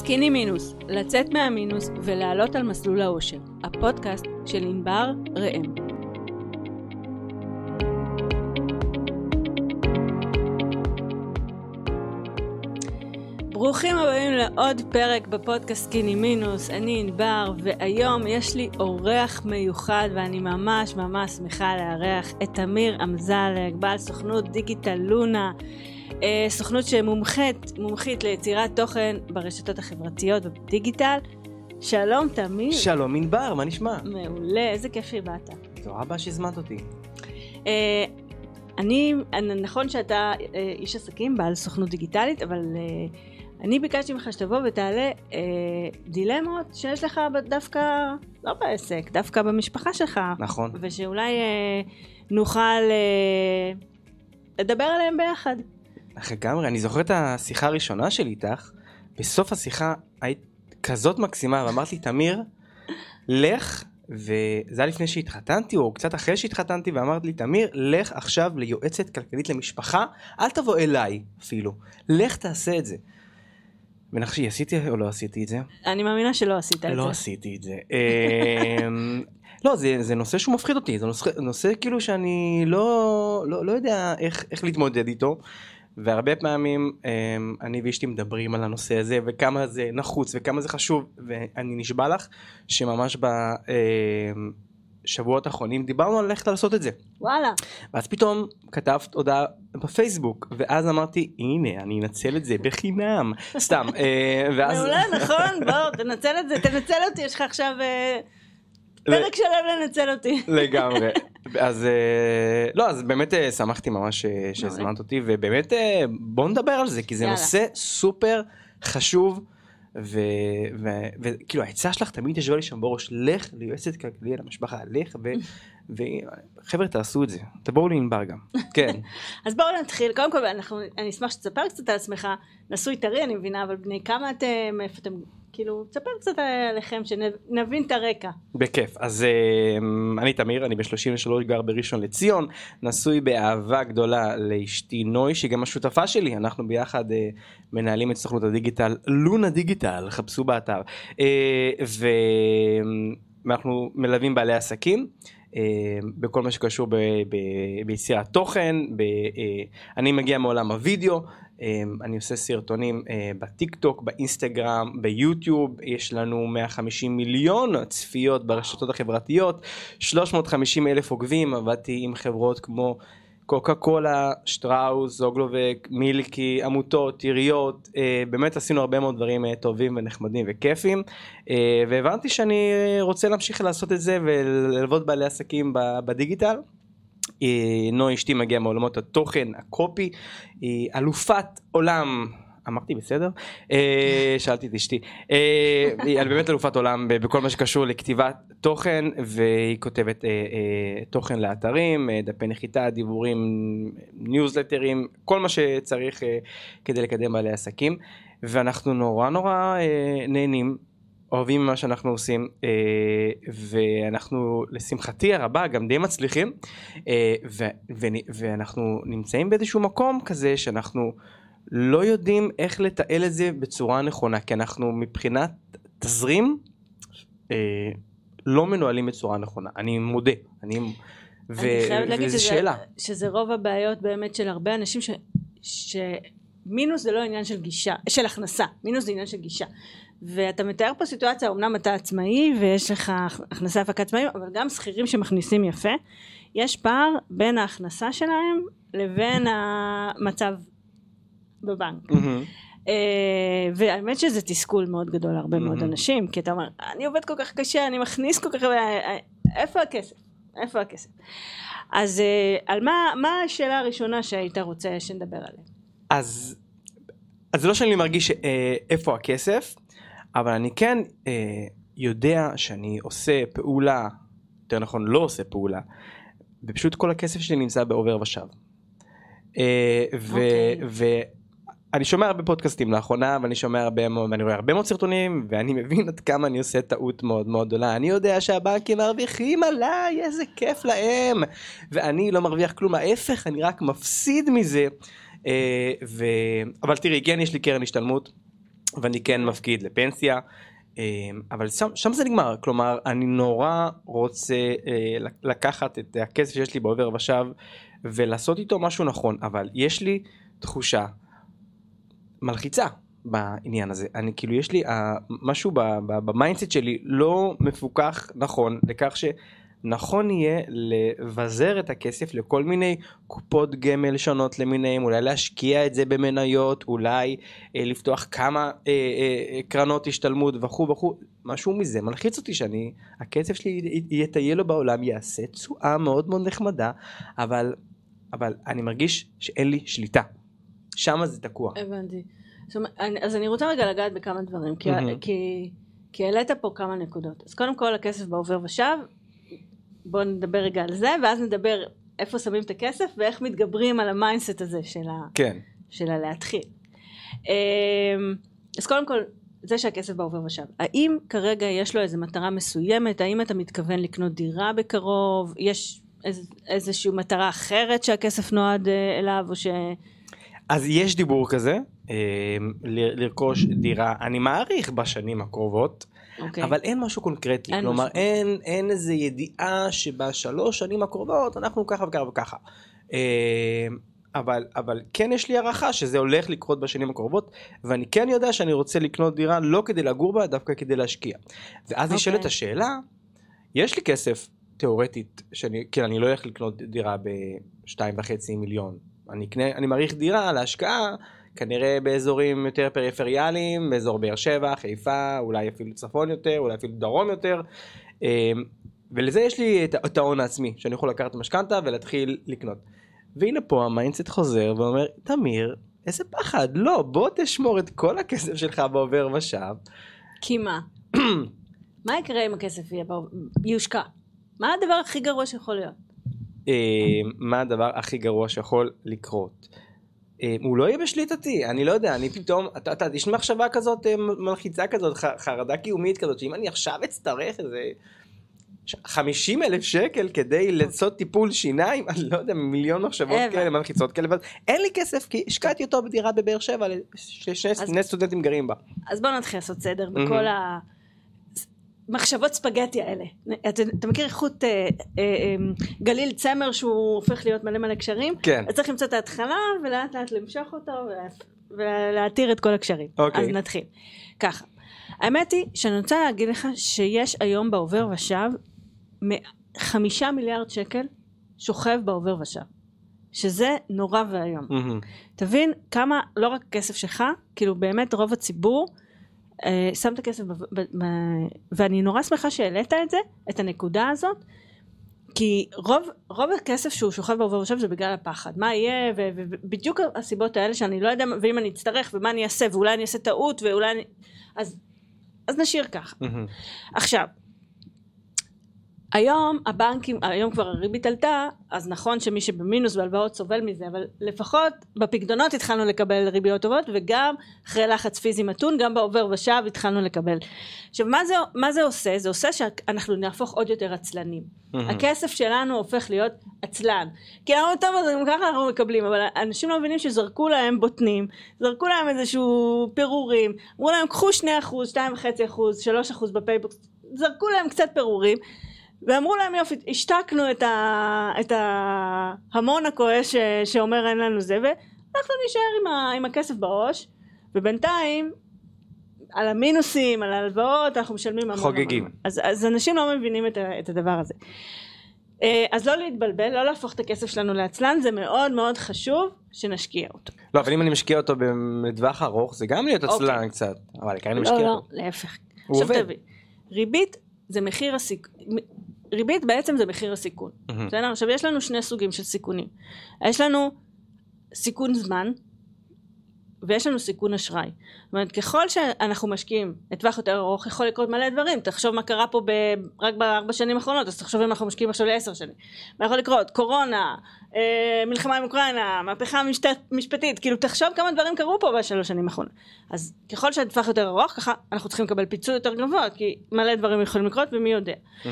סקיני מינוס, לצאת מהמינוס ולעלות על מסלול האושר, הפודקאסט של ענבר ראם. ברוכים הבאים לעוד פרק בפודקאסט סקיני מינוס, אני ענבר, והיום יש לי אורח מיוחד ואני ממש ממש שמחה לארח את תמיר אמזלג, בעל סוכנות דיגיטל לונה. אה, סוכנות שמומחית, מומחית ליצירת תוכן ברשתות החברתיות ובדיגיטל. שלום תמיר. שלום ענבר, מה נשמע? מעולה, איזה כיף שבאת. זו רבה שהזמנת אותי. אה, אני, נכון שאתה אה, איש עסקים, בעל סוכנות דיגיטלית, אבל אני ביקשתי ממך שתבוא ותעלה דילמות שיש לך דווקא, לא בעסק, דווקא במשפחה שלך. נכון. ושאולי נוכל לדבר עליהם ביחד. לגמרי, אני זוכר את השיחה הראשונה שלי איתך, בסוף השיחה היית כזאת מקסימה ואמרת לי, תמיר, לך, וזה היה לפני שהתחתנתי, או קצת אחרי שהתחתנתי, ואמרת לי, תמיר, לך עכשיו ליועצת כלכלית למשפחה, אל תבוא אליי אפילו, לך תעשה את זה. ונחשי, עשיתי או לא עשיתי את זה? אני מאמינה שלא עשית את זה. לא עשיתי את זה. אמ, לא, זה, זה נושא שהוא מפחיד אותי, זה נושא, נושא כאילו שאני לא, לא, לא יודע איך, איך להתמודד איתו. והרבה פעמים אמ, אני ואשתי מדברים על הנושא הזה וכמה זה נחוץ וכמה זה חשוב ואני נשבע לך שממש בשבועות אמ, האחרונים דיברנו על ללכת לעשות את זה. וואלה. ואז פתאום כתבת הודעה בפייסבוק ואז אמרתי הנה אני אנצל את זה בחינם סתם. אה, ואז... מעולה נכון בוא תנצל את זה תנצל אותי יש לך עכשיו. אה, פרק שלם לנצל אותי. לגמרי. אז אה, לא אז באמת אה, שמחתי ממש אה, שהזמנת אותי ובאמת בוא נדבר על זה כי זה נושא סופר חשוב. וכאילו העצה שלך תמיד ישבה לי שם בראש לך ליועצת כלכלית למשפחה לך וחבר'ה תעשו את זה תבואו לענבר גם כן אז בואו נתחיל קודם כל אנחנו אני אשמח שתספר קצת על עצמך נשוי טרי אני מבינה אבל בני כמה אתם איפה אתם כאילו, תספר קצת עליכם, שנבין את הרקע. בכיף. אז uh, אני תמיר, אני ב-33, גר בראשון לציון, נשוי באהבה גדולה לאשתי נוי, שהיא גם השותפה שלי, אנחנו ביחד uh, מנהלים את סוכנות הדיגיטל, לונה דיגיטל, חפשו באתר. Uh, ואנחנו מלווים בעלי עסקים. Uh, בכל מה שקשור ביצירת תוכן, ב, אני מגיע מעולם הוידאו, אמ, אני עושה סרטונים אה, בטיק טוק, באינסטגרם, ביוטיוב, יש לנו 150 מיליון צפיות ברשתות החברתיות, 350 אלף עוקבים, עבדתי עם חברות כמו קוקה קולה, שטראוס, זוגלובק, מילקי, עמותות, עיריות, אה, באמת עשינו הרבה מאוד דברים אה, טובים ונחמדים וכיפים, והבנתי שאני רוצה להמשיך לעשות את זה וללוות בעלי עסקים בדיגיטל. נוי אשתי מגיעה מעולמות התוכן, הקופי, היא אלופת עולם. אמרתי בסדר? אה, שאלתי את אשתי. אה, היא באמת אלופת עולם בכל מה שקשור לכתיבת תוכן והיא כותבת אה, תוכן לאתרים, דפי נחיתה, דיבורים, ניוזלטרים, כל מה שצריך כדי לקדם בעלי עסקים ואנחנו נורא נורא נהנים אוהבים מה שאנחנו עושים אה, ואנחנו לשמחתי הרבה גם די מצליחים אה, ו, ו, ואנחנו נמצאים באיזשהו מקום כזה שאנחנו לא יודעים איך לתעל את זה בצורה נכונה כי אנחנו מבחינת תזרים אה, לא מנוהלים בצורה נכונה. אני מודה. אני, ו, אני חייבת להגיד שזה, שאלה. שזה רוב הבעיות באמת של הרבה אנשים ש, שמינוס זה לא עניין של גישה של הכנסה. מינוס זה עניין של גישה ואתה מתאר פה סיטואציה, אמנם אתה עצמאי ויש לך הכנסה הפקת עצמאים, אבל גם שכירים שמכניסים יפה, יש פער בין ההכנסה שלהם לבין המצב בבנק. Mm-hmm. והאמת שזה תסכול מאוד גדול להרבה mm-hmm. מאוד אנשים, כי אתה אומר, אני עובד כל כך קשה, אני מכניס כל כך הרבה, איפה הכסף? איפה הכסף? אז אה, על מה, מה השאלה הראשונה שהיית רוצה שנדבר עליה? אז, אז לא שאני מרגיש אה, איפה הכסף, אבל אני כן אה, יודע שאני עושה פעולה, יותר נכון לא עושה פעולה, ופשוט כל הכסף שלי נמצא בעובר ושב. אה, ו... Okay. אוקיי. אני שומע הרבה פודקאסטים לאחרונה ואני שומע הרבה מאוד ואני רואה הרבה מאוד סרטונים ואני מבין עד כמה אני עושה טעות מאוד מאוד גדולה אני יודע שהבנקים מרוויחים עליי איזה כיף להם ואני לא מרוויח כלום ההפך אני רק מפסיד מזה אה, ו... אבל תראי כן יש לי קרן השתלמות ואני כן מפקיד לפנסיה. אבל שם, שם זה נגמר, כלומר אני נורא רוצה לקחת את הכסף שיש לי בעובר ושב ולעשות איתו משהו נכון, אבל יש לי תחושה מלחיצה בעניין הזה. אני כאילו יש לי אה, משהו ב mindset שלי לא מפוקח נכון לכך שנכון יהיה לבזר את הכסף לכל מיני קופות גמל שונות למיניהם, אולי להשקיע את זה במניות, אולי uh, לפתוח כמה uh, uh, קרנות השתלמות וכו' וכו', משהו מזה מלחיץ אותי שאני, הכסף שלי יטייל לו בעולם, יעשה תשואה מאוד מאוד נחמדה, אבל, אבל אני מרגיש שאין לי שליטה. שם זה תקוע. הבנתי. אז אני רוצה רגע לגעת בכמה דברים, כי. כי, כי העלית פה כמה נקודות. אז קודם כל הכסף בעובר ושב, בואו נדבר רגע על זה, ואז נדבר איפה שמים את הכסף ואיך מתגברים על ה mindset הזה של, ה, כן. של הלהתחיל. אמ, אז קודם כל, זה שהכסף בעובר ושב. האם כרגע יש לו איזו מטרה מסוימת? האם אתה מתכוון לקנות דירה בקרוב? יש איז, איזושהי מטרה אחרת שהכסף נועד אה, אליו, או ש... אז יש דיבור כזה, אה, לרכוש דירה, אני מעריך בשנים הקרובות. אוקיי. אבל אין משהו קונקרטי, אין כלומר משהו. אין, אין איזה ידיעה שבשלוש שנים הקרובות אנחנו ככה וככה וככה. אה, אבל, אבל כן יש לי הערכה שזה הולך לקרות בשנים הקרובות, ואני כן יודע שאני רוצה לקנות דירה לא כדי לגור בה, דווקא כדי להשקיע. ואז okay. נשאלת אוקיי. השאלה, יש לי כסף תיאורטית, שאני, כן, אני לא הולך לקנות דירה בשתיים וחצי מיליון, אני אקנה, אני מעריך דירה להשקעה, כנראה באזורים יותר פריפריאליים, באזור באר שבע, חיפה, אולי אפילו צפון יותר, אולי אפילו דרום יותר. אמ, ולזה יש לי את ההון העצמי, שאני יכול לקחת משכנתה ולהתחיל לקנות. והנה פה ה mindset חוזר ואומר, תמיר, איזה פחד, לא, בוא תשמור את כל הכסף שלך בעובר ושב. כי מה? מה יקרה אם הכסף יהיה יושקע? מה הדבר הכי גרוע שיכול להיות? אה, מה הדבר הכי גרוע שיכול לקרות. אה, הוא לא יהיה בשליטתי, אני לא יודע, אני פתאום, אתה, אתה, יש מחשבה כזאת אה, מלחיצה כזאת, חרדה קיומית כזאת, שאם אני עכשיו אצטרך איזה 50 אלף שקל כדי לעשות טיפול שיניים, אני לא יודע, מיליון מחשבות כאלה מלחיצות כאלה, אבל אין לי כסף כי השקעתי אותו בדירה בבאר שבע, ששני סטודנטים גרים בה. אז בוא נתחיל לעשות סדר בכל ה... מחשבות ספגטי האלה. אתה, אתה מכיר איכות אה, אה, אה, גליל צמר שהוא הופך להיות מלא מלא קשרים? כן. אז צריך למצוא את ההתחלה ולאט לאט למשוך אותו ולהתיר את כל הקשרים. אוקיי. אז נתחיל. ככה. האמת היא שאני רוצה להגיד לך שיש היום בעובר ושב חמישה מיליארד שקל שוכב בעובר ושב. שזה נורא ואיום. Mm-hmm. תבין כמה, לא רק כסף שלך, כאילו באמת רוב הציבור שם את הכסף, ואני נורא שמחה שהעלית את זה, את הנקודה הזאת, כי רוב, רוב הכסף שהוא שוכב בעובר ושב זה בגלל הפחד. מה יהיה, ובדיוק הסיבות האלה שאני לא יודע, ואם אני אצטרך, ומה אני אעשה, ואולי אני אעשה טעות, ואולי אני... אז, אז נשאיר ככה. עכשיו, היום הבנקים, היום כבר הריבית עלתה, אז נכון שמי שבמינוס בהלוואות סובל מזה, אבל לפחות בפקדונות התחלנו לקבל ריביות טובות, וגם אחרי לחץ פיזי מתון, גם בעובר ושב התחלנו לקבל. עכשיו, מה זה, מה זה עושה? זה עושה שאנחנו נהפוך עוד יותר עצלנים. הכסף שלנו הופך להיות עצלן. כי אמרנו, טוב, אז גם ככה אנחנו מקבלים, אבל אנשים לא מבינים שזרקו להם בוטנים, זרקו להם איזשהו פירורים, אמרו להם, קחו 2 אחוז, 2.5 אחוז, 3 אחוז ב PayBox, זרקו להם קצת פירורים. ואמרו להם יופי, השתקנו את, ה, את ההמון הכועס שאומר אין לנו זה, ואנחנו נשאר עם, ה, עם הכסף בראש, ובינתיים על המינוסים, על ההלוואות, אנחנו משלמים המון. חוגגים. המון. אז, אז אנשים לא מבינים את, ה, את הדבר הזה. אה, אז לא להתבלבל, לא להפוך את הכסף שלנו לעצלן, זה מאוד מאוד חשוב שנשקיע אותו. לא, אבל אם אני משקיע אותו בטווח ארוך, זה גם להיות עצלן אוקיי. קצת. אבל כרגע אני משקיע לא, אותו. לא, להפך. הוא עובד. תבין, ריבית זה מחיר הסיכון, ריבית בעצם זה מחיר הסיכון. Mm-hmm. בסדר? עכשיו יש לנו שני סוגים של סיכונים. יש לנו סיכון זמן, ויש לנו סיכון אשראי. זאת אומרת, ככל שאנחנו משקיעים לטווח יותר ארוך, יכול לקרות מלא דברים. תחשוב מה קרה פה ב... רק בארבע שנים האחרונות, אז תחשוב אם אנחנו משקיעים עכשיו לעשר שנים. מה יכול לקרות? קורונה, אה, מלחמה עם אוקראינה, מהפכה משת... משפטית, כאילו תחשוב כמה דברים קרו פה בשלוש שנים האחרונות. אז ככל שהטווח יותר ארוך, ככה אנחנו צריכים לקבל פיצוי יותר גבוה, כי מלא דברים יכולים לקרות ומי יודע. Mm-hmm.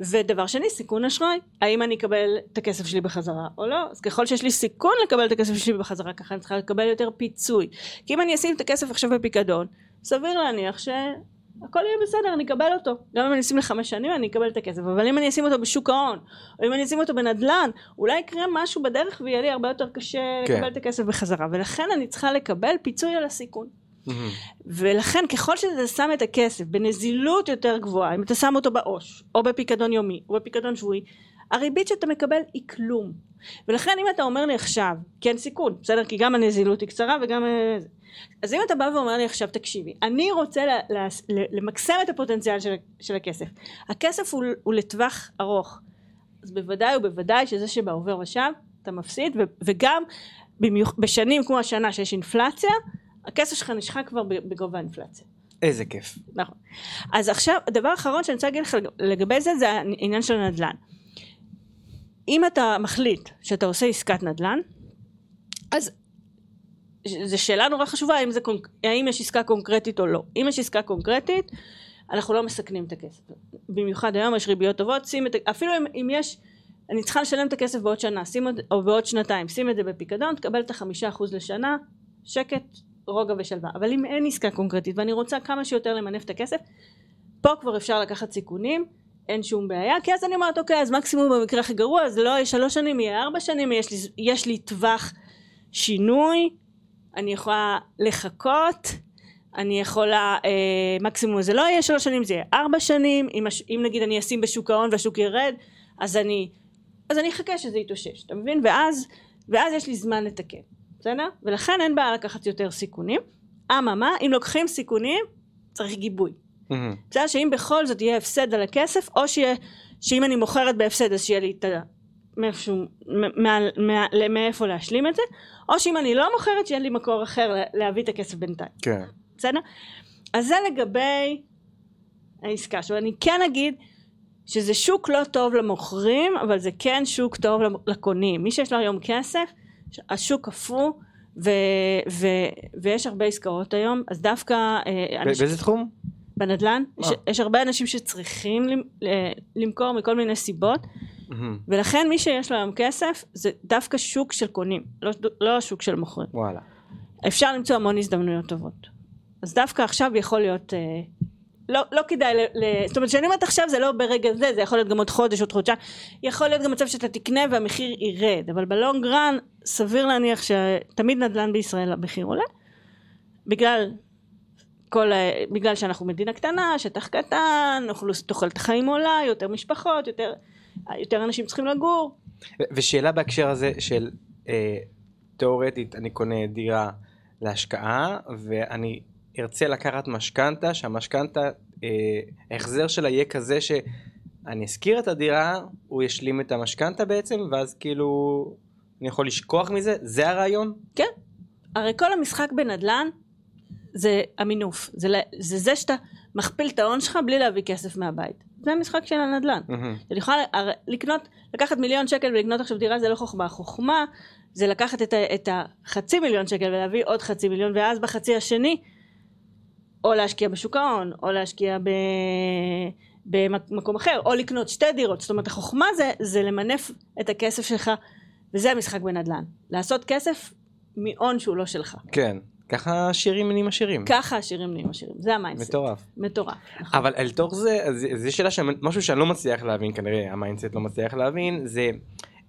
ודבר שני, סיכון אשראי. האם אני אקבל את הכסף שלי בחזרה או לא? אז ככל שיש לי סיכון לקבל את הכסף שלי בחזרה, ככה אני צריכה לקבל יותר פיצוי. כי אם אני אשים את הכסף עכשיו בפיקדון, סביר להניח שהכל יהיה בסדר, אני אקבל אותו. גם אם אני אשים לחמש שנים אני אקבל את הכסף, אבל אם אני אשים אותו בשוק ההון, או אם אני אשים אותו בנדל"ן, אולי יקרה משהו בדרך ויהיה לי הרבה יותר קשה כן. לקבל את הכסף בחזרה, ולכן אני צריכה לקבל פיצוי על הסיכון. ולכן ככל שאתה שם את הכסף בנזילות יותר גבוהה, אם אתה שם אותו בעו"ש, או בפיקדון יומי, או בפיקדון שבועי, הריבית שאתה מקבל היא כלום. ולכן אם אתה אומר לי עכשיו, אין סיכון, בסדר? כי גם הנזילות היא קצרה וגם... אה, אז אם אתה בא ואומר לי עכשיו, תקשיבי, אני רוצה למקסם את הפוטנציאל של, של הכסף. הכסף הוא, הוא לטווח ארוך. אז בוודאי ובוודאי שזה שבעובר ושב, אתה מפסיד, ו, וגם במיוח, בשנים כמו השנה שיש אינפלציה, הכסף שלך נשחק כבר בגובה האינפלציה. איזה כיף. נכון. אז עכשיו, הדבר האחרון שאני רוצה להגיד לך לגבי זה, זה העניין של הנדל"ן. אם אתה מחליט שאתה עושה עסקת נדל"ן, אז זו שאלה נורא חשובה, האם, זה, האם יש עסקה קונקרטית או לא. אם יש עסקה קונקרטית, אנחנו לא מסכנים את הכסף. במיוחד היום יש ריביות טובות, שים את, אפילו אם, אם יש, אני צריכה לשלם את הכסף בעוד שנה, שים, או בעוד שנתיים, שים את זה בפיקדון, תקבל את החמישה אחוז לשנה, שקט, רוגע ושלווה. אבל אם אין עסקה קונקרטית ואני רוצה כמה שיותר למנף את הכסף, פה כבר אפשר לקחת סיכונים, אין שום בעיה, כי אז אני אומרת אוקיי, אז מקסימום במקרה הכי גרוע, אז לא יהיה שלוש שנים, יהיה ארבע שנים, יש לי, יש לי טווח שינוי, אני יכולה לחכות, אני יכולה, אה, מקסימום זה לא יהיה שלוש שנים, זה יהיה ארבע שנים, אם, אם נגיד אני אשים בשוק ההון והשוק ירד, אז אני, אז אני אחכה שזה יתאושש, אתה מבין? ואז, ואז יש לי זמן לתקן. בסדר? ולכן אין בעיה לקחת יותר סיכונים. אממה, אם לוקחים סיכונים, צריך גיבוי. בסדר? שאם בכל זאת יהיה הפסד על הכסף, או שיהיה, שאם אני מוכרת בהפסד אז שיהיה לי את ה... מאיפשהו, מאיפה להשלים את זה, או שאם אני לא מוכרת שיהיה לי מקור אחר להביא את הכסף בינתיים. כן. בסדר? אז זה לגבי העסקה. עכשיו אני כן אגיד שזה שוק לא טוב למוכרים, אבל זה כן שוק טוב לקונים. מי שיש לו היום כסף, השוק קפוא ו, ו, ויש הרבה עסקאות היום אז דווקא אה, אנשים, באיזה תחום? בנדל"ן? יש, יש הרבה אנשים שצריכים למכור מכל מיני סיבות mm-hmm. ולכן מי שיש לו היום כסף זה דווקא שוק של קונים לא, לא השוק של מוכרים. וואלה. אפשר למצוא המון הזדמנויות טובות. אז דווקא עכשיו יכול להיות אה, לא, לא כדאי, ל, זאת אומרת כשאני אומרת עכשיו זה לא ברגע זה, זה יכול להיות גם עוד חודש, עוד חודשיים, יכול להיות גם מצב שאתה תקנה והמחיר ירד, אבל בלונג רן סביר להניח שתמיד נדל"ן בישראל המחיר עולה, בגלל כל, בגלל שאנחנו מדינה קטנה, שטח קטן, תוחלת החיים עולה, יותר משפחות, יותר, יותר אנשים צריכים לגור. ושאלה בהקשר הזה של אה, תיאורטית אני קונה דירה להשקעה ואני ארצה לקחת משכנתה, שהמשכנתה, אה, ההחזר שלה יהיה כזה שאני אשכיר את הדירה, הוא ישלים את המשכנתה בעצם, ואז כאילו אני יכול לשכוח מזה? זה הרעיון? כן. הרי כל המשחק בנדל"ן זה המינוף. זה, זה זה שאתה מכפיל את ההון שלך בלי להביא כסף מהבית. זה המשחק של הנדל"ן. Mm-hmm. אני יכולה לקנות, לקחת מיליון שקל ולקנות עכשיו דירה זה לא חוכמה. חוכמה זה לקחת את, ה, את החצי מיליון שקל ולהביא עוד חצי מיליון, ואז בחצי השני או להשקיע בשוק ההון, או להשקיע ב... במקום אחר, או לקנות שתי דירות. זאת אומרת, החוכמה זה, זה למנף את הכסף שלך, וזה המשחק בנדל"ן. לעשות כסף מהון שהוא לא שלך. כן. ככה עשירים נהיים עשירים. ככה עשירים נהיים עשירים, זה ה mindset. מטורף. מטורף. נכון. אבל אל תוך זה, זו שאלה, משהו שאני לא מצליח להבין כנראה, ה mindset לא מצליח להבין, זה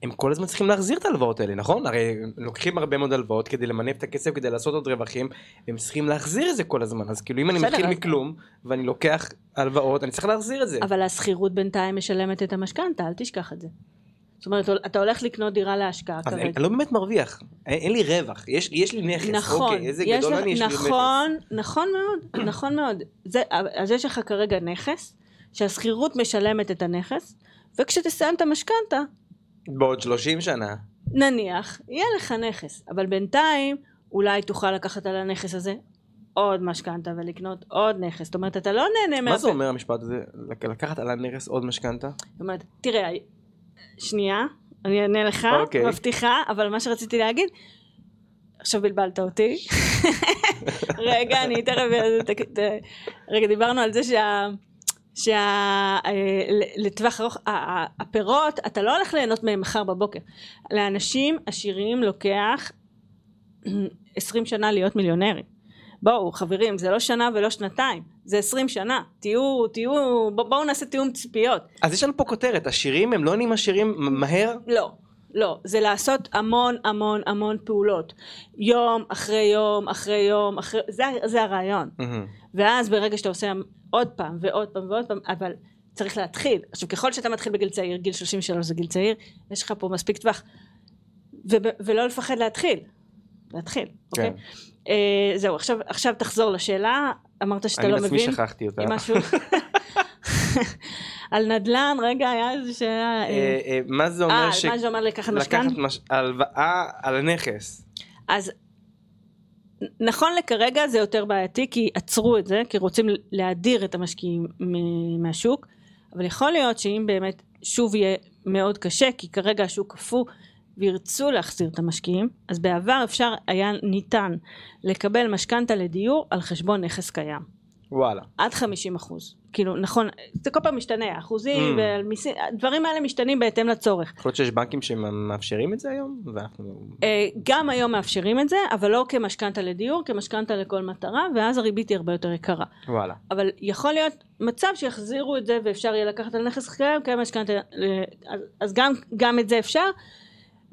הם כל הזמן צריכים להחזיר את ההלוואות האלה, נכון? הרי לוקחים הרבה מאוד הלוואות כדי למנף את הכסף, כדי לעשות עוד רווחים, הם צריכים להחזיר את זה כל הזמן. אז כאילו אם אני מתחיל מכלום, ואני לוקח הלוואות, אני צריך להחזיר את זה. אבל השכירות בינתיים משלמת את המשכנתה, אל תשכח את זה. זאת אומרת, אתה הולך לקנות דירה להשקעה כרגע. אני לא באמת מרוויח, אין לי רווח, יש, יש לי נכס, נכון, אוקיי, איזה גדול אני, יש נכון, לי נכס. נכון מאוד, נכון מאוד. זה, אז יש לך כרגע נכס, שהשכירות משלמת את הנכס, וכשתסיים את המשכנתה, בעוד 30 שנה. נניח, יהיה לך נכס, אבל בינתיים אולי תוכל לקחת על הנכס הזה עוד משכנתה ולקנות עוד נכס. זאת אומרת, אתה לא נהנה מה מה זה אומר המשפט הזה? לקחת על הנכס עוד משכנתה? זאת אומרת, תראה, שנייה, אני אענה לך, okay. אוקיי. מבטיחה, אבל מה שרציתי להגיד, עכשיו בלבלת אותי. רגע, אני תכף... רגע, דיברנו על זה שה... שלטווח אה, ארוך, הפירות, אתה לא הולך ליהנות מהם מחר בבוקר. לאנשים עשירים לוקח 20 שנה להיות מיליונרים. בואו חברים זה לא שנה ולא שנתיים זה עשרים שנה תהיו תהיו בואו נעשה תיאום ציפיות. אז יש לנו פה כותרת השירים הם לא נהיים עשירים מהר? לא. לא, זה לעשות המון המון המון פעולות. יום אחרי יום אחרי יום, אחרי, זה, זה הרעיון. Mm-hmm. ואז ברגע שאתה עושה עוד פעם ועוד פעם ועוד פעם, אבל צריך להתחיל. עכשיו ככל שאתה מתחיל בגיל צעיר, גיל 33 זה גיל צעיר, יש לך פה מספיק טווח. ו- ולא לפחד להתחיל. להתחיל, כן. אוקיי? אה, זהו, עכשיו, עכשיו תחזור לשאלה, אמרת שאתה לא מבין. אני בעצמי שכחתי אותה. משהו... על נדל"ן, רגע, היה איזה שאלה. אה, אה, מה זה אומר? אה, מה זה אומר לקחת משכנתה? לקחת. הלוואה על הנכס. אז נכון לכרגע זה יותר בעייתי כי עצרו את זה כי רוצים להדיר את המשקיעים מהשוק אבל יכול להיות שאם באמת שוב יהיה מאוד קשה כי כרגע השוק קפוא וירצו להחזיר את המשקיעים אז בעבר אפשר היה ניתן לקבל משכנתה לדיור על חשבון נכס קיים וואלה עד 50 אחוז כאילו נכון זה כל פעם משתנה אחוזים mm. ומיסים הדברים האלה משתנים בהתאם לצורך. יכול להיות שיש בנקים שמאפשרים את זה היום? אה, גם היום מאפשרים את זה אבל לא כמשכנתה לדיור כמשכנתה לכל מטרה ואז הריבית היא הרבה יותר יקרה. וואלה. אבל יכול להיות מצב שיחזירו את זה ואפשר יהיה לקחת על נכס קיים כמשכנתה אז גם, גם את זה אפשר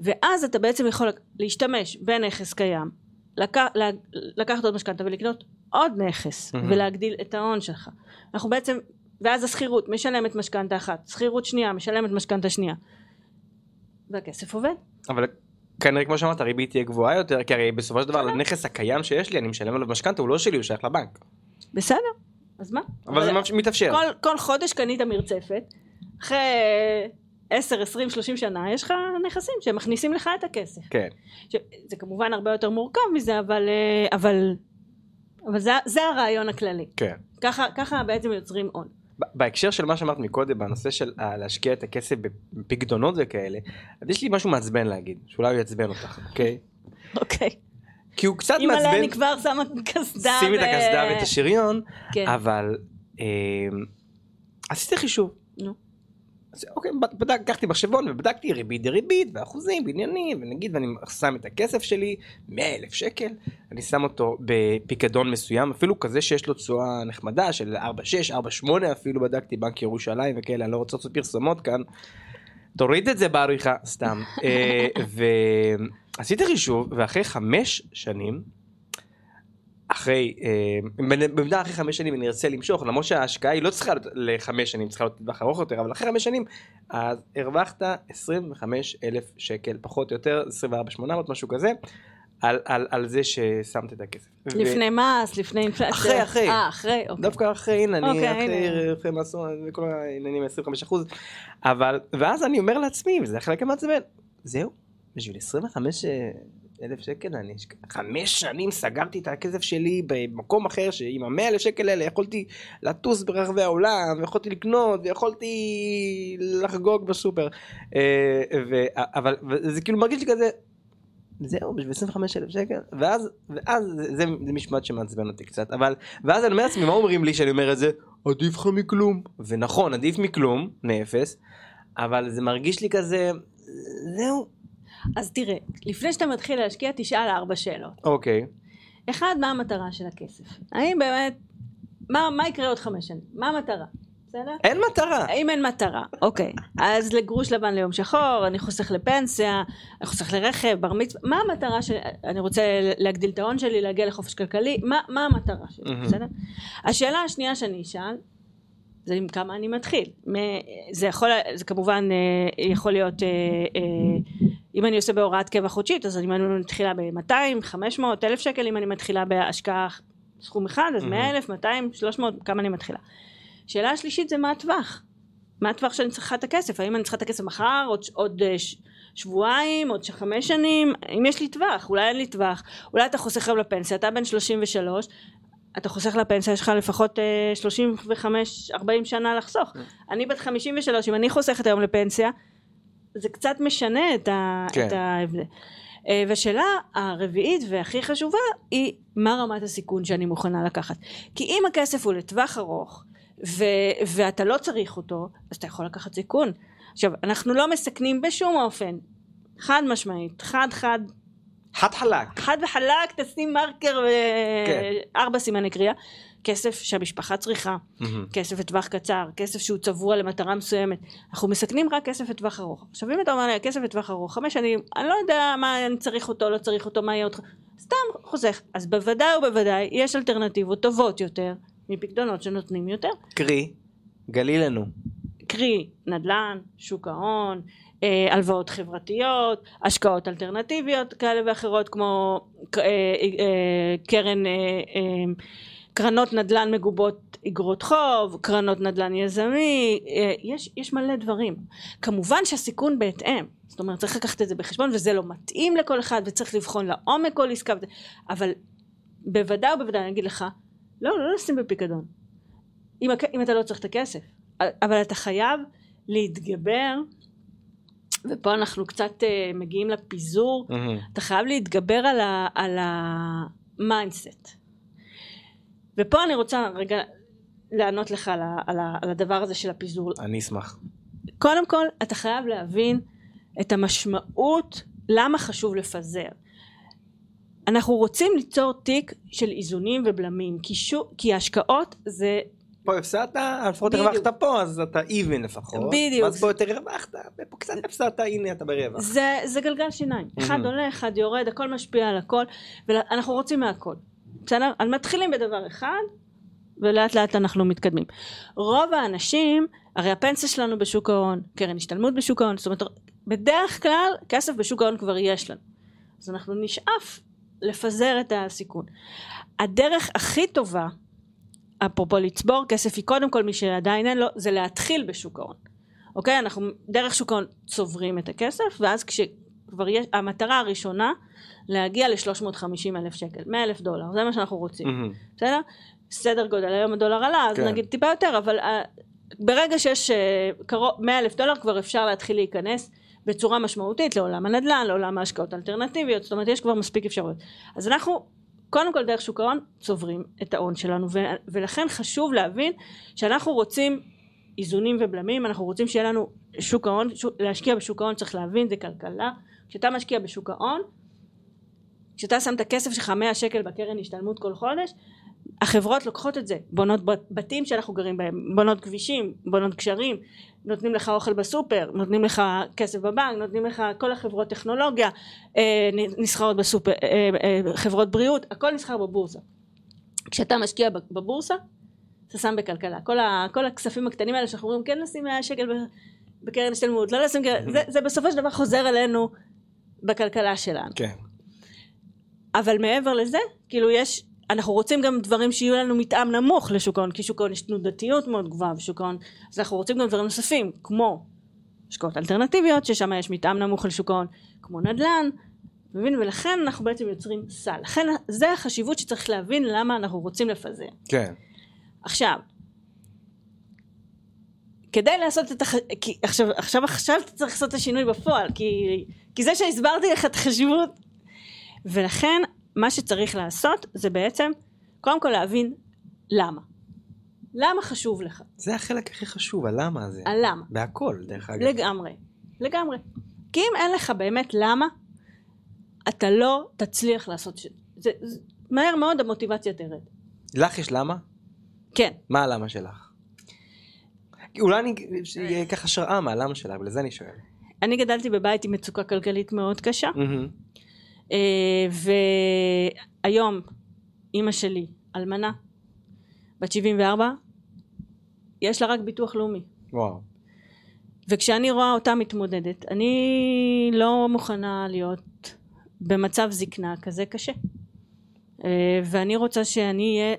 ואז אתה בעצם יכול להשתמש בנכס קיים לק... לקחת עוד משכנתה ולקנות עוד נכס mm-hmm. ולהגדיל את ההון שלך. אנחנו בעצם, ואז השכירות משלמת משכנתה אחת, שכירות שנייה משלמת משכנתה שנייה. והכסף עובד. אבל כנראה כמו שאמרת הריבית תהיה גבוהה יותר כי הרי בסופו של דבר הנכס הקיים שיש לי אני משלם עליו משכנתה הוא לא שלי הוא שייך לבנק. בסדר אז מה? אבל זה מתאפשר. כל, כל חודש קנית מרצפת אחרי 10, 20, 30 שנה יש לך נכסים שמכניסים לך את הכסף. כן. זה כמובן הרבה יותר מורכב מזה אבל אה, אבל אבל זה, זה הרעיון הכללי. כן. ככה, ככה בעצם יוצרים הון. בהקשר של מה שאמרת מקודם בנושא של uh, להשקיע את הכסף בפקדונות וכאלה אז יש לי משהו מעצבן להגיד שאולי הוא יעצבן אותך אוקיי. אוקיי. כי הוא קצת מעצבן. אימא'לה אני כבר שמה קסדה. שימי את הקסדה ואת השריון. כן. אבל אה, עשיתי חישוב. נו. אז אוקיי, בדק, לקחתי מחשבון ובדקתי ריבית דריבית ואחוזים ועניינים ונגיד ואני שם את הכסף שלי 100 אלף שקל אני שם אותו בפיקדון מסוים אפילו כזה שיש לו תשואה נחמדה של 4.6 4.8 אפילו בדקתי בנק ירושלים וכאלה אני לא רוצה לעשות פרסומות כאן. תוריד את זה בעריכה סתם אה, ועשיתי חישוב ואחרי חמש שנים אחרי, אה, במידה אחרי חמש שנים אני ארצה למשוך, למרות שההשקעה היא לא צריכה להיות לחמש שנים, צריכה להיות לטווח ארוך יותר, אבל אחרי חמש שנים, אז הרווחת 25 אלף שקל, פחות או יותר, 24 800 משהו כזה, על, על, על זה ששמת את הכסף. לפני ו... מס, לפני אינפלציה. אחרי, אחרי. אה, אחרי, אוקיי. דווקא אחרי, הנה, אני אוקיי, אחרי, אחרי מס, וכל העניינים 25 אחוז, אבל, ואז אני אומר לעצמי, וזה החלק המעצבן, זהו, בשביל 25 אלף שקל אני חמש שנים סגרתי את הכסף שלי במקום אחר שעם המאה אלף שקל האלה יכולתי לטוס ברחבי העולם יכולתי לקנות ויכולתי לחגוג בסופר. אה, אבל זה כאילו מרגיש לי כזה זהו בשביל 25 אלף שקל ואז ואז זה, זה, משמעת שמעצבן אותי קצת. אבל ואז אני אומר לעצמי מה אומרים לי שאני אומר את זה? עדיף לך מכלום ונכון עדיף מכלום מאפס אבל זה מרגיש לי כזה זהו אז תראה, לפני שאתה מתחיל להשקיע, תשאל ארבע שאלות. אוקיי. אחד, מה המטרה של הכסף? האם באמת, מה, מה יקרה עוד חמש שנים? מה המטרה? בסדר? אין מטרה. אם אין מטרה, אוקיי. אז לגרוש לבן ליום שחור, אני חוסך לפנסיה, אני חוסך לרכב, בר מצווה, מה המטרה של... אני רוצה להגדיל את ההון שלי, להגיע לחופש כלכלי, מה, מה המטרה שלי. בסדר? השאלה השנייה שאני אשאל, זה עם כמה אני מתחיל. זה יכול, זה כמובן אה, יכול להיות, אה, אה, אם אני עושה בהוראת קבע חודשית, אז אני מתחילה ב-200, 500, 1,000 שקל, אם אני מתחילה בהשקעה סכום אחד, אז 100 אלף, 200, 300, כמה אני מתחילה. שאלה השלישית זה מה הטווח. מה הטווח שאני צריכה את הכסף? האם אני צריכה את הכסף מחר, עוד, עוד שבועיים, עוד חמש שנים? אם יש לי טווח, אולי אין לי טווח. אולי אתה חוסך היום לפנסיה, אתה בן 33, אתה חוסך לפנסיה, יש לך לפחות uh, 35-40 שנה לחסוך. Mm. אני בת 53, אם אני חוסכת היום לפנסיה, זה קצת משנה את, ה, כן. את ההבדל. Uh, והשאלה הרביעית והכי חשובה היא מה רמת הסיכון שאני מוכנה לקחת. כי אם הכסף הוא לטווח ארוך ו, ואתה לא צריך אותו, אז אתה יכול לקחת סיכון. עכשיו, אנחנו לא מסכנים בשום אופן, חד משמעית, חד חד חד חלק. חד וחלק, תשים מרקר וארבע כן. סימני קריאה. כסף שהמשפחה צריכה, mm-hmm. כסף לטווח קצר, כסף שהוא צבוע למטרה מסוימת. אנחנו מסכנים רק כסף לטווח ארוך. עכשיו אם אתה אומר לי כסף לטווח ארוך, חמש שנים, אני לא יודע מה אני צריך אותו, לא צריך אותו, מה יהיה אותך, סתם חוסך. אז בוודאי ובוודאי יש אלטרנטיבות טובות יותר מפקדונות שנותנים יותר. קרי, גלי לנו. קרי, נדל"ן, שוק ההון, אה, הלוואות חברתיות, השקעות אלטרנטיביות כאלה ואחרות כמו אה, אה, קרן אה, אה, קרנות נדל"ן מגובות אגרות חוב, קרנות נדל"ן יזמי, אה, יש, יש מלא דברים. כמובן שהסיכון בהתאם, זאת אומרת צריך לקחת את זה בחשבון וזה לא מתאים לכל אחד וצריך לבחון לעומק כל עסקה, אבל בוודאי ובוודאי אני אגיד לך, לא, לא לשים בפיקדון. אם, אם אתה לא צריך את הכסף, אבל אתה חייב להתגבר ופה אנחנו קצת אה, מגיעים לפיזור, אמהמ. אתה חייב להתגבר על ה mindset. ופה אני רוצה רגע לענות לך על, ה, על, ה, על הדבר הזה של הפיזור. אני אשמח. קודם כל, אתה חייב להבין את המשמעות למה חשוב לפזר. אנחנו רוצים ליצור תיק של איזונים ובלמים, כי, שו, כי השקעות זה... פה הפסדת, לפחות הרווחת פה, אז אתה even לפחות. בדיוק. ואז פה יותר הרווחת, ופה קצת הפסדת, הנה אתה ברווח. זה, זה גלגל שיניים. אחד עולה, אחד יורד, הכל משפיע על הכל, ואנחנו רוצים מהכל. בסדר? אז מתחילים בדבר אחד ולאט לאט אנחנו מתקדמים. רוב האנשים, הרי הפנסיה שלנו בשוק ההון, קרן השתלמות בשוק ההון, זאת אומרת בדרך כלל כסף בשוק ההון כבר יש לנו. אז אנחנו נשאף לפזר את הסיכון. הדרך הכי טובה, אפרופו לצבור כסף, היא קודם כל מי שעדיין אין לו, זה להתחיל בשוק ההון. אוקיי? אנחנו דרך שוק ההון צוברים את הכסף, ואז כשכבר יש, המטרה הראשונה להגיע ל-350 אלף שקל, 100 אלף דולר, זה מה שאנחנו רוצים, mm-hmm. בסדר? סדר גודל, היום הדולר עלה, אז כן. נגיד טיפה יותר, אבל uh, ברגע שיש uh, קרוב 100 אלף דולר כבר אפשר להתחיל להיכנס בצורה משמעותית לעולם הנדל"ן, לעולם ההשקעות האלטרנטיביות, זאת אומרת יש כבר מספיק אפשרויות. אז אנחנו קודם כל דרך שוק ההון צוברים את ההון שלנו, ו- ולכן חשוב להבין שאנחנו רוצים איזונים ובלמים, אנחנו רוצים שיהיה לנו שוק ההון, שוק, להשקיע בשוק ההון צריך להבין זה כלכלה, כשאתה משקיע בשוק ההון כשאתה שם את הכסף שלך 100 שקל בקרן השתלמות כל חודש החברות לוקחות את זה בונות בתים שאנחנו גרים בהם בונות כבישים בונות גשרים נותנים לך אוכל בסופר נותנים לך כסף בבנק נותנים לך כל החברות טכנולוגיה אה, נסחרות בסופר אה, אה, חברות בריאות הכל נסחר בבורסה. כשאתה משקיע בבורסה אתה שם בכלכלה. כל, ה, כל הכספים הקטנים האלה שאנחנו אומרים כן לשים 100 שקל בקרן השתלמות לא לשים זה, זה בסופו של דבר חוזר אלינו בכלכלה שלנו כן אבל מעבר לזה, כאילו יש, אנחנו רוצים גם דברים שיהיו לנו מתאם נמוך לשוק ההון, כי שוק ההון יש תנודתיות מאוד גבוהה בשוק ההון, אז אנחנו רוצים גם דברים נוספים, כמו השקעות אלטרנטיביות, ששם יש מתאם נמוך לשוק ההון, כמו נדל"ן, מבין? ולכן אנחנו בעצם יוצרים סל. לכן זה החשיבות שצריך להבין למה אנחנו רוצים לפזר. כן. עכשיו, כדי לעשות את הח... כי עכשיו, עכשיו, עכשיו אתה צריך לעשות את השינוי בפועל, כי, כי זה שהסברתי לך את החשיבות ולכן מה שצריך לעשות זה בעצם קודם כל להבין למה. למה חשוב לך? זה החלק הכי חשוב, הלמה הזה. הלמה. בהכל, דרך אגב. לגמרי, לגמרי. כי אם אין לך באמת למה, אתה לא תצליח לעשות... ש... זה, זה, מהר מאוד המוטיבציה תרד. לך יש למה? כן. מה הלמה שלך? אולי אני אקח השראה מהלמה שלך, ולזה אני שואל. אני גדלתי בבית עם מצוקה כלכלית מאוד קשה. Mm-hmm. אה, והיום אימא שלי אלמנה בת 74 יש לה רק ביטוח לאומי וואו וכשאני רואה אותה מתמודדת אני לא מוכנה להיות במצב זקנה כזה קשה אה, ואני רוצה שאני אהיה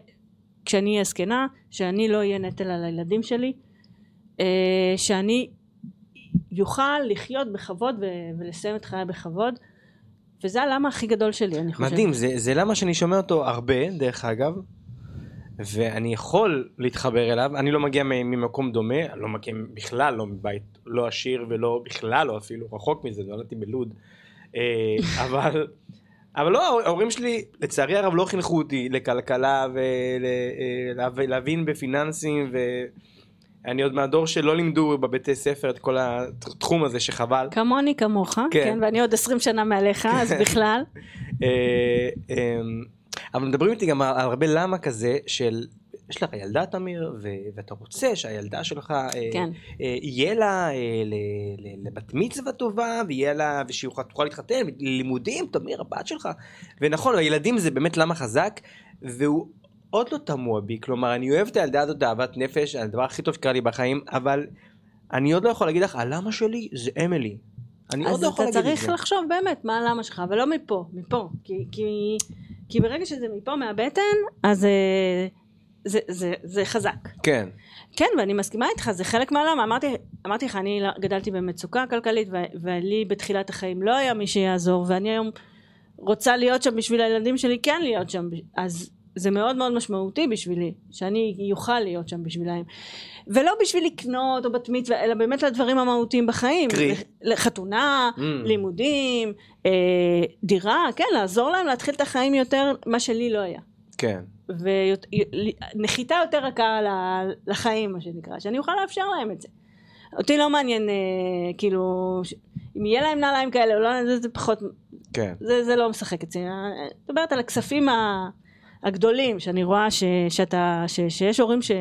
כשאני אהיה זקנה שאני לא אהיה נטל על הילדים שלי אה, שאני יוכל לחיות בכבוד ולסיים את חיי בכבוד וזה הלמה הכי גדול שלי, אני חושבת. מדהים, זה, זה למה שאני שומע אותו הרבה, דרך אגב, ואני יכול להתחבר אליו, אני לא מגיע ממקום דומה, אני לא מגיע בכלל לא מבית לא עשיר ולא בכלל לא אפילו, רחוק מזה, נולדתי בלוד, אה, אבל... אבל לא, ההורים שלי לצערי הרב לא חינכו אותי לכלכלה ולהבין אה, בפיננסים אני עוד מהדור שלא לימדו בבתי ספר את כל התחום הזה שחבל. כמוני כמוך, כן, כן ואני עוד 20 שנה מעליך, אז בכלל. אה, אמ, אבל מדברים איתי גם על הרבה למה כזה של יש לך ילדה תמיר ו- ואתה רוצה שהילדה שלך אה, כן. אה, יהיה לה אה, ל- ל- לבת מצווה טובה ויהיה לה ושהיא תוכל להתחתן לימודים תמיר הבת שלך ונכון הילדים זה באמת למה חזק והוא עוד לא תמוה בי כלומר אני אוהב את הילדה הזאת אהבת נפש הדבר הכי טוב שקרה לי בחיים אבל אני עוד לא יכול להגיד לך הלמה שלי זה אמילי. אני עוד לא יכול להגיד את זה. אז אתה צריך לחשוב באמת מה הלמה שלך ולא מפה מפה כי, כי, כי ברגע שזה מפה מהבטן אז. זה, זה, זה חזק. כן. כן, ואני מסכימה איתך, זה חלק מהעולם. אמרתי, אמרתי לך, אני גדלתי במצוקה כלכלית, ולי בתחילת החיים לא היה מי שיעזור, ואני היום רוצה להיות שם בשביל הילדים שלי, כן להיות שם. אז זה מאוד מאוד משמעותי בשבילי, שאני אוכל להיות שם בשבילם. ולא בשביל לקנות או בת מצווה, אלא באמת לדברים המהותיים בחיים. קרי. לחתונה, mm. לימודים, אה, דירה, כן, לעזור להם להתחיל את החיים יותר, מה שלי לא היה. כן. ונחיתה יותר רכה לחיים מה שנקרא, שאני אוכל לאפשר להם את זה. אותי לא מעניין אה, כאילו אם יהיה להם נעליים כאלה או לא, זה, זה פחות, כן. זה, זה לא משחק אצלי, אני מדברת על הכספים הגדולים שאני רואה ש, שאתה, ש, שיש הורים ש...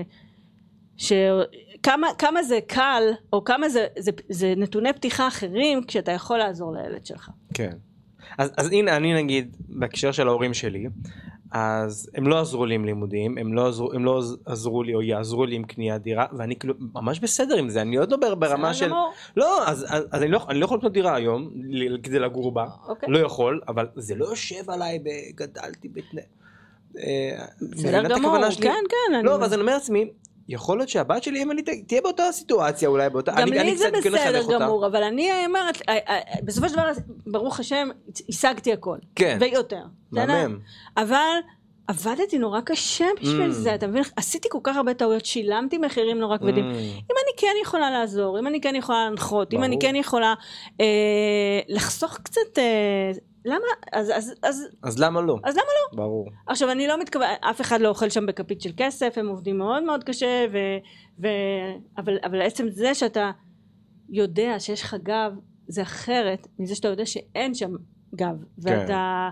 שכמה כמה זה קל או כמה זה, זה, זה נתוני פתיחה אחרים כשאתה יכול לעזור לילד שלך. כן. אז, אז הנה אני נגיד בהקשר של ההורים שלי אז הם לא עזרו לי עם לימודים, הם לא עזרו, הם לא עזרו לי או יעזרו לי עם קניית דירה, ואני כאילו ממש בסדר עם זה, אני עוד לא ברמה של... לא, אז, אז, אז אני, לא, אני לא יכול לקנות דירה היום כדי לגור בה, אוקיי. לא יכול, אבל זה לא יושב עליי בגדלתי בתנאי... אה, בסדר גמור, כן, כן. לא, אז אני אומר לעצמי, יכול להיות שהבת שלי אם אני תהיה באותה סיטואציה אולי באותה גם אני, לי זה בסדר גמור אבל אני אומרת אה, אה, בסופו של דבר ברוך השם השגתי הכל כן ויותר מהמם אבל עבדתי נורא קשה בשביל mm. זה, אתה מבין? עשיתי כל כך הרבה טעויות, שילמתי מחירים נורא כבדים. Mm. אם אני כן יכולה לעזור, אם אני כן יכולה להנחות, אם אני כן יכולה אה, לחסוך קצת אה, למה? אז, אז, אז, אז למה לא? אז למה לא? ברור. עכשיו אני לא מתכוון, אף אחד לא אוכל שם בכפית של כסף, הם עובדים מאוד מאוד קשה, ו, ו, אבל, אבל עצם זה שאתה יודע שיש לך גב, זה אחרת מזה שאתה יודע שאין שם גב, כן. ואתה,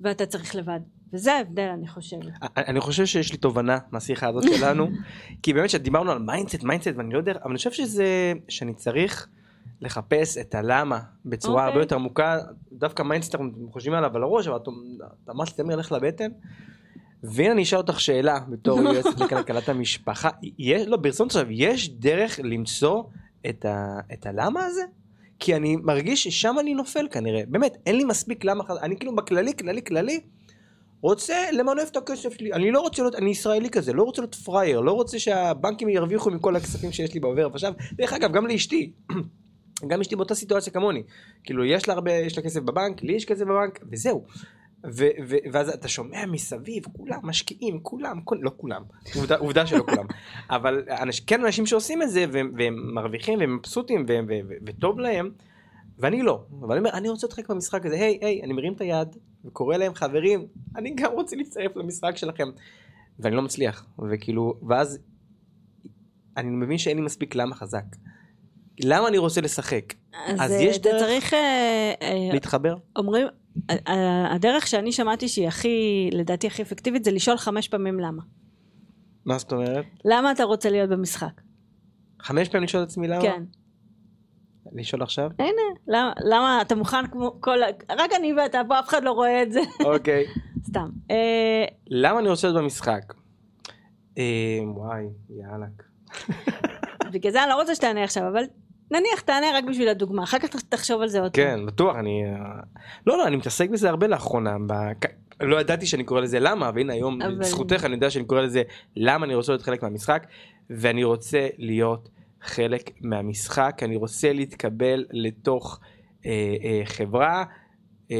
ואתה צריך לבד. וזה ההבדל אני חושבת. אני חושב שיש לי תובנה מהשיחה הזאת שלנו, כי באמת שדיברנו על mindset, mindset, ואני לא יודע, אבל אני חושב שזה, שאני צריך... לחפש את הלמה בצורה אוקיי. הרבה אוקיי. יותר עמוקה, דווקא mindset חושבים עליו על הראש, אבל אתה אמרת לי תמיד הולך לבטן. והנה אני אשאל אותך שאלה בתור יועצת לכלכלת המשפחה, יש, לא ברצון עכשיו, יש דרך למצוא את, ה, את הלמה הזה? כי אני מרגיש ששם אני נופל כנראה, באמת, אין לי מספיק למה, אני כאילו בכללי, כללי, כללי, רוצה למנף את הכסף שלי, אני לא רוצה להיות, אני ישראלי כזה, לא רוצה להיות פראייר, לא רוצה שהבנקים ירוויחו מכל הכספים שיש לי בעובר, ועכשיו, דרך אגב, גם לאשתי, גם אשתי באותה סיטואציה כמוני. כאילו, יש לה הרבה, יש לה כסף בבנק, לי יש כסף בבנק, וזהו. ו- ו- ואז אתה שומע מסביב, כולם משקיעים, כולם, כל, לא כולם, עובדה, עובדה שלא כולם, אבל אנש, כן אנשים שעושים את זה והם, והם מרוויחים והם מבסוטים ו- ו- ו- וטוב להם, ואני לא, אבל אני אומר, אני רוצה להיות חלק במשחק הזה, היי, היי, אני מרים את היד וקורא להם חברים, אני גם רוצה להצטרף למשחק שלכם, ואני לא מצליח, וכאילו, ואז אני מבין שאין לי מספיק למה חזק. למה אני רוצה לשחק? אז, אז יש דרך צריך, אה, אה, להתחבר? אומרים, הדרך שאני שמעתי שהיא הכי, לדעתי הכי אפקטיבית, זה לשאול חמש פעמים למה. מה זאת אומרת? למה אתה רוצה להיות במשחק? חמש פעמים לשאול את עצמי למה? כן. לשאול עכשיו? הנה, למה, למה אתה מוכן כמו כל, רק אני ואתה פה, אף אחד לא רואה את זה. אוקיי. סתם. אה, למה אני רוצה להיות במשחק? וואי, יאללה. בגלל זה אני לא רוצה שתענה עכשיו, אבל נניח תענה רק בשביל הדוגמה, אחר כך תחשוב על זה עוד פעם. כן, בטוח, אני... לא, לא, אני מתעסק בזה הרבה לאחרונה. לא ידעתי שאני קורא לזה למה, והנה היום, בזכותך אני יודע שאני קורא לזה למה אני רוצה להיות חלק מהמשחק, ואני רוצה להיות חלק מהמשחק, אני רוצה להתקבל לתוך אה, אה, חברה. אה,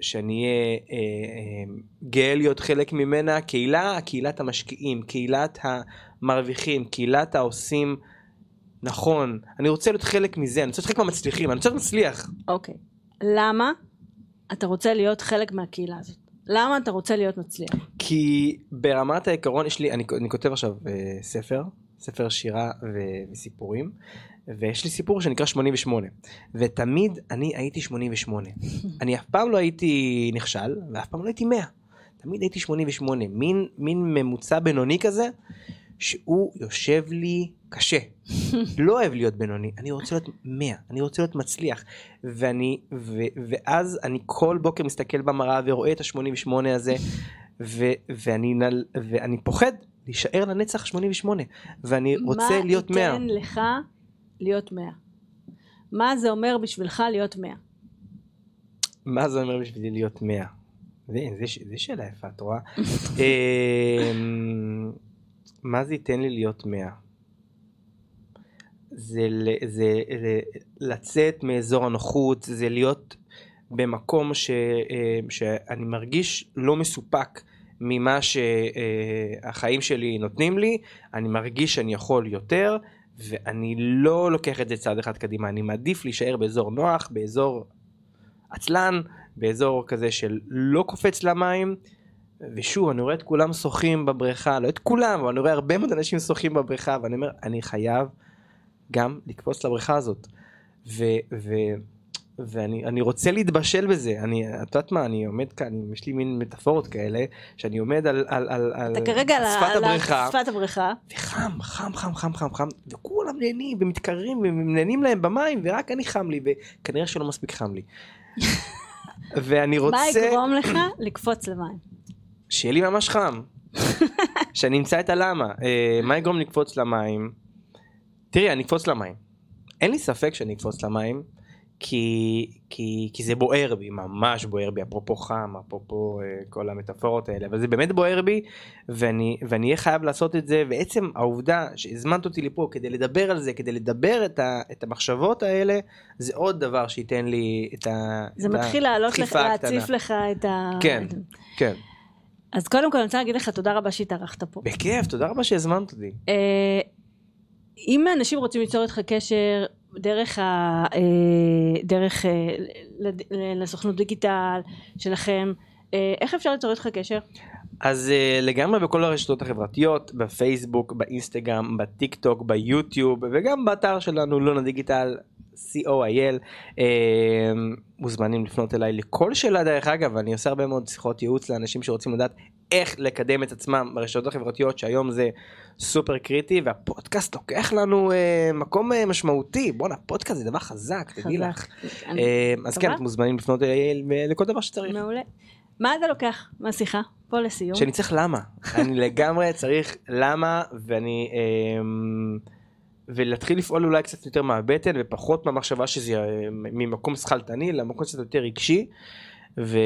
שאני אהיה אה, אה, גאה להיות חלק ממנה, קהילה, קהילת המשקיעים, קהילת המרוויחים, קהילת העושים נכון, אני רוצה להיות חלק מזה, אני רוצה להיות חלק מהמצליחים, אני רוצה להיות מצליח. אוקיי. למה אתה רוצה להיות חלק מהקהילה הזאת? למה אתה רוצה להיות מצליח? כי ברמת העיקרון יש לי, אני, אני כותב עכשיו אה, ספר, ספר שירה ו- וסיפורים, ויש לי סיפור שנקרא 88, ותמיד אני הייתי 88. אני אף פעם לא הייתי נכשל, ואף פעם לא הייתי 100. תמיד הייתי 88, מין, מין ממוצע בינוני כזה, שהוא יושב לי קשה. לא אוהב להיות בינוני, אני רוצה להיות 100, אני רוצה להיות מצליח. ואני, ו, ואז אני כל בוקר מסתכל במראה ורואה את ה-88 הזה, ו, ואני, ואני פוחד להישאר לנצח 88, ואני רוצה להיות 100. מה ייתן לך להיות 100? מה זה אומר בשבילך להיות 100? מה זה אומר בשבילי להיות 100? זה, זה, זה שאלה יפה, את רואה? אמ, מה זה ייתן לי להיות 100? זה, זה, זה לצאת מאזור הנוחות, זה להיות במקום ש, אה, שאני מרגיש לא מסופק ממה שהחיים שלי נותנים לי, אני מרגיש שאני יכול יותר, ואני לא לוקח את זה צעד אחד קדימה, אני מעדיף להישאר באזור נוח, באזור עצלן, באזור כזה של לא קופץ למים. ושוב אני רואה את כולם שוחים בבריכה לא את כולם אבל אני רואה הרבה מאוד אנשים שוחים בבריכה ואני אומר אני חייב גם לקפוץ לבריכה הזאת. ו, ו, ואני רוצה להתבשל בזה אני את יודעת מה אני עומד כאן יש לי מין מטאפורות כאלה שאני עומד על על על על שפת הבריכה שפת הבריכה וחם חם חם חם חם חם וכולם נהנים ומתקררים ונהנים להם במים ורק אני חם לי וכנראה שלא מספיק חם לי. ואני רוצה מה יגרום לך לקפוץ למים. שיהיה לי ממש חם. שאני אמצא את הלמה. אה, מה יגרום לקפוץ למים? תראי אני אקפוץ למים. אין לי ספק שאני אקפוץ למים כי, כי, כי זה בוער בי, ממש בוער בי, אפרופו חם, אפרופו אה, כל המטאפורות האלה, אבל זה באמת בוער בי ואני אהיה חייב לעשות את זה, ועצם העובדה שהזמנת אותי לפה כדי לדבר על זה, כדי לדבר את, ה, את המחשבות האלה, זה עוד דבר שייתן לי את ה... זה מתחיל לעלות לך, להציף לך את ה... כן, כן. אז קודם כל אני רוצה להגיד לך תודה רבה שהתארחת פה. בכיף, תודה רבה שהזמנת אותי. אה, אם אנשים רוצים ליצור איתך קשר דרך, ה, אה, דרך אה, לסוכנות דיגיטל שלכם, איך אפשר ליצור איתך קשר? אז לגמרי בכל הרשתות החברתיות, בפייסבוק, באינסטגרם, בטיק טוק, ביוטיוב וגם באתר שלנו לונה דיגיטל co.il מוזמנים לפנות אליי לכל שאלה דרך אגב אני עושה הרבה מאוד שיחות ייעוץ לאנשים שרוצים לדעת איך לקדם את עצמם ברשתות החברתיות שהיום זה סופר קריטי והפודקאסט לוקח לנו אה, מקום אה, משמעותי בואנה פודקאסט זה דבר חזק תדעי לך אה, אז כן מוזמנים לפנות אליי לכל דבר שצריך. מעולה. מה אתה לוקח מהשיחה פה לסיום? שאני צריך למה אני לגמרי צריך למה ואני. אה, ולהתחיל לפעול אולי קצת יותר מהבטן ופחות מהמחשבה שזה אה, ממקום שכלתני למקום קצת יותר רגשי ו...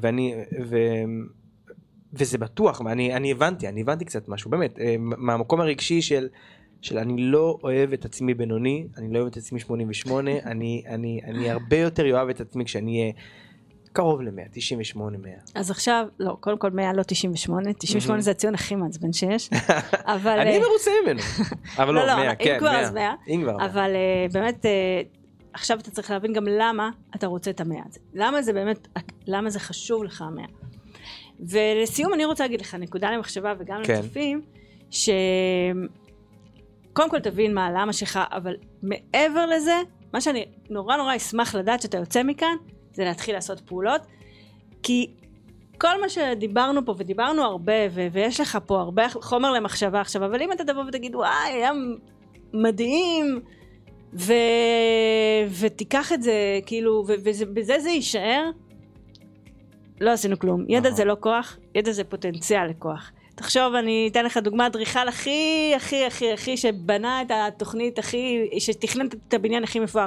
ואני ו... וזה בטוח ואני אני הבנתי אני הבנתי קצת משהו באמת אה, מהמקום הרגשי של של אני לא אוהב את עצמי בינוני אני לא אוהב את עצמי 88 אני אני אני הרבה יותר אוהב את עצמי כשאני אהיה קרוב ל-100, 98, 100. אז עכשיו, לא, קודם כל 100 לא 98, 98 זה הציון הכי מעצבן שיש. אבל... אני אה, מרוצה ממנו. אבל לא, 100, לא, כן, 100. אם כבר אז 100. אם כבר. אבל אה, באמת, עכשיו אתה צריך להבין גם למה אתה רוצה את המאה הזה. למה זה באמת, למה זה חשוב לך המאה. ולסיום אני רוצה להגיד לך נקודה למחשבה וגם כן. לצופים, ש... קודם כל תבין מה הלמה שלך, אבל מעבר לזה, מה שאני נורא נורא אשמח לדעת שאתה יוצא מכאן, זה להתחיל לעשות פעולות. כי כל מה שדיברנו פה, ודיברנו הרבה, ו- ויש לך פה הרבה חומר למחשבה עכשיו, אבל אם אתה תבוא ותגיד, וואי, היה מדהים, ו- ותיקח את זה, כאילו, ובזה זה יישאר, לא עשינו כלום. ידע זה לא כוח, ידע זה פוטנציאל לכוח. תחשוב, אני אתן לך דוגמה, אדריכל הכי, הכי, הכי, הכי, שבנה את התוכנית הכי, שתכנן את הבניין הכי מפואר.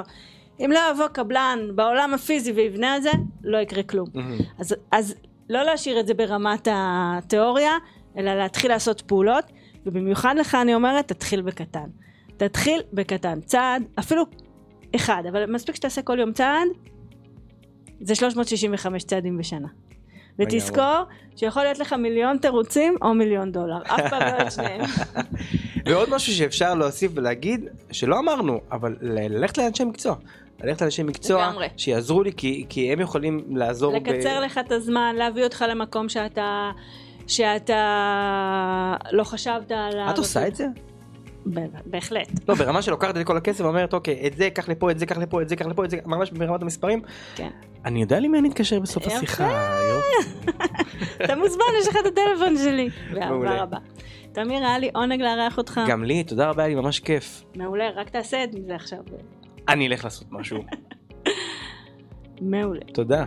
אם לא יבוא קבלן בעולם הפיזי ויבנה את זה, לא יקרה כלום. אז, אז לא להשאיר את זה ברמת התיאוריה, אלא להתחיל לעשות פעולות, ובמיוחד לך אני אומרת, תתחיל בקטן. תתחיל בקטן. צעד, אפילו אחד, אבל מספיק שתעשה כל יום צעד, זה 365 צעדים בשנה. ותזכור שיכול להיות לך מיליון תירוצים או מיליון דולר, אף פעם לא את שניהם. ועוד משהו שאפשר להוסיף ולהגיד, שלא אמרנו, אבל ללכת לאנשי מקצוע. ללכת לאנשי מקצוע לגמרי. שיעזרו לי כי, כי הם יכולים לעזור. לקצר ב... לך את הזמן, להביא אותך למקום שאתה... שאתה לא חשבת על... את עושה את זה? בהחלט. לא, ברמה שלוקחת את כל הכסף ואומרת, אוקיי, את זה קח לפה, את זה קח לפה, את זה קח לפה, את זה, ממש ברמת המספרים. כן. אני יודע למי אני אתקשר בסוף השיחה. אתה מוזמן, יש לך את הטלפון שלי. באהבה רבה. תמיר, היה לי עונג לארח אותך. גם לי, תודה רבה, היה לי ממש כיף. מעולה, רק תעשה את זה עכשיו. אני אלך לעשות משהו. מעולה. תודה.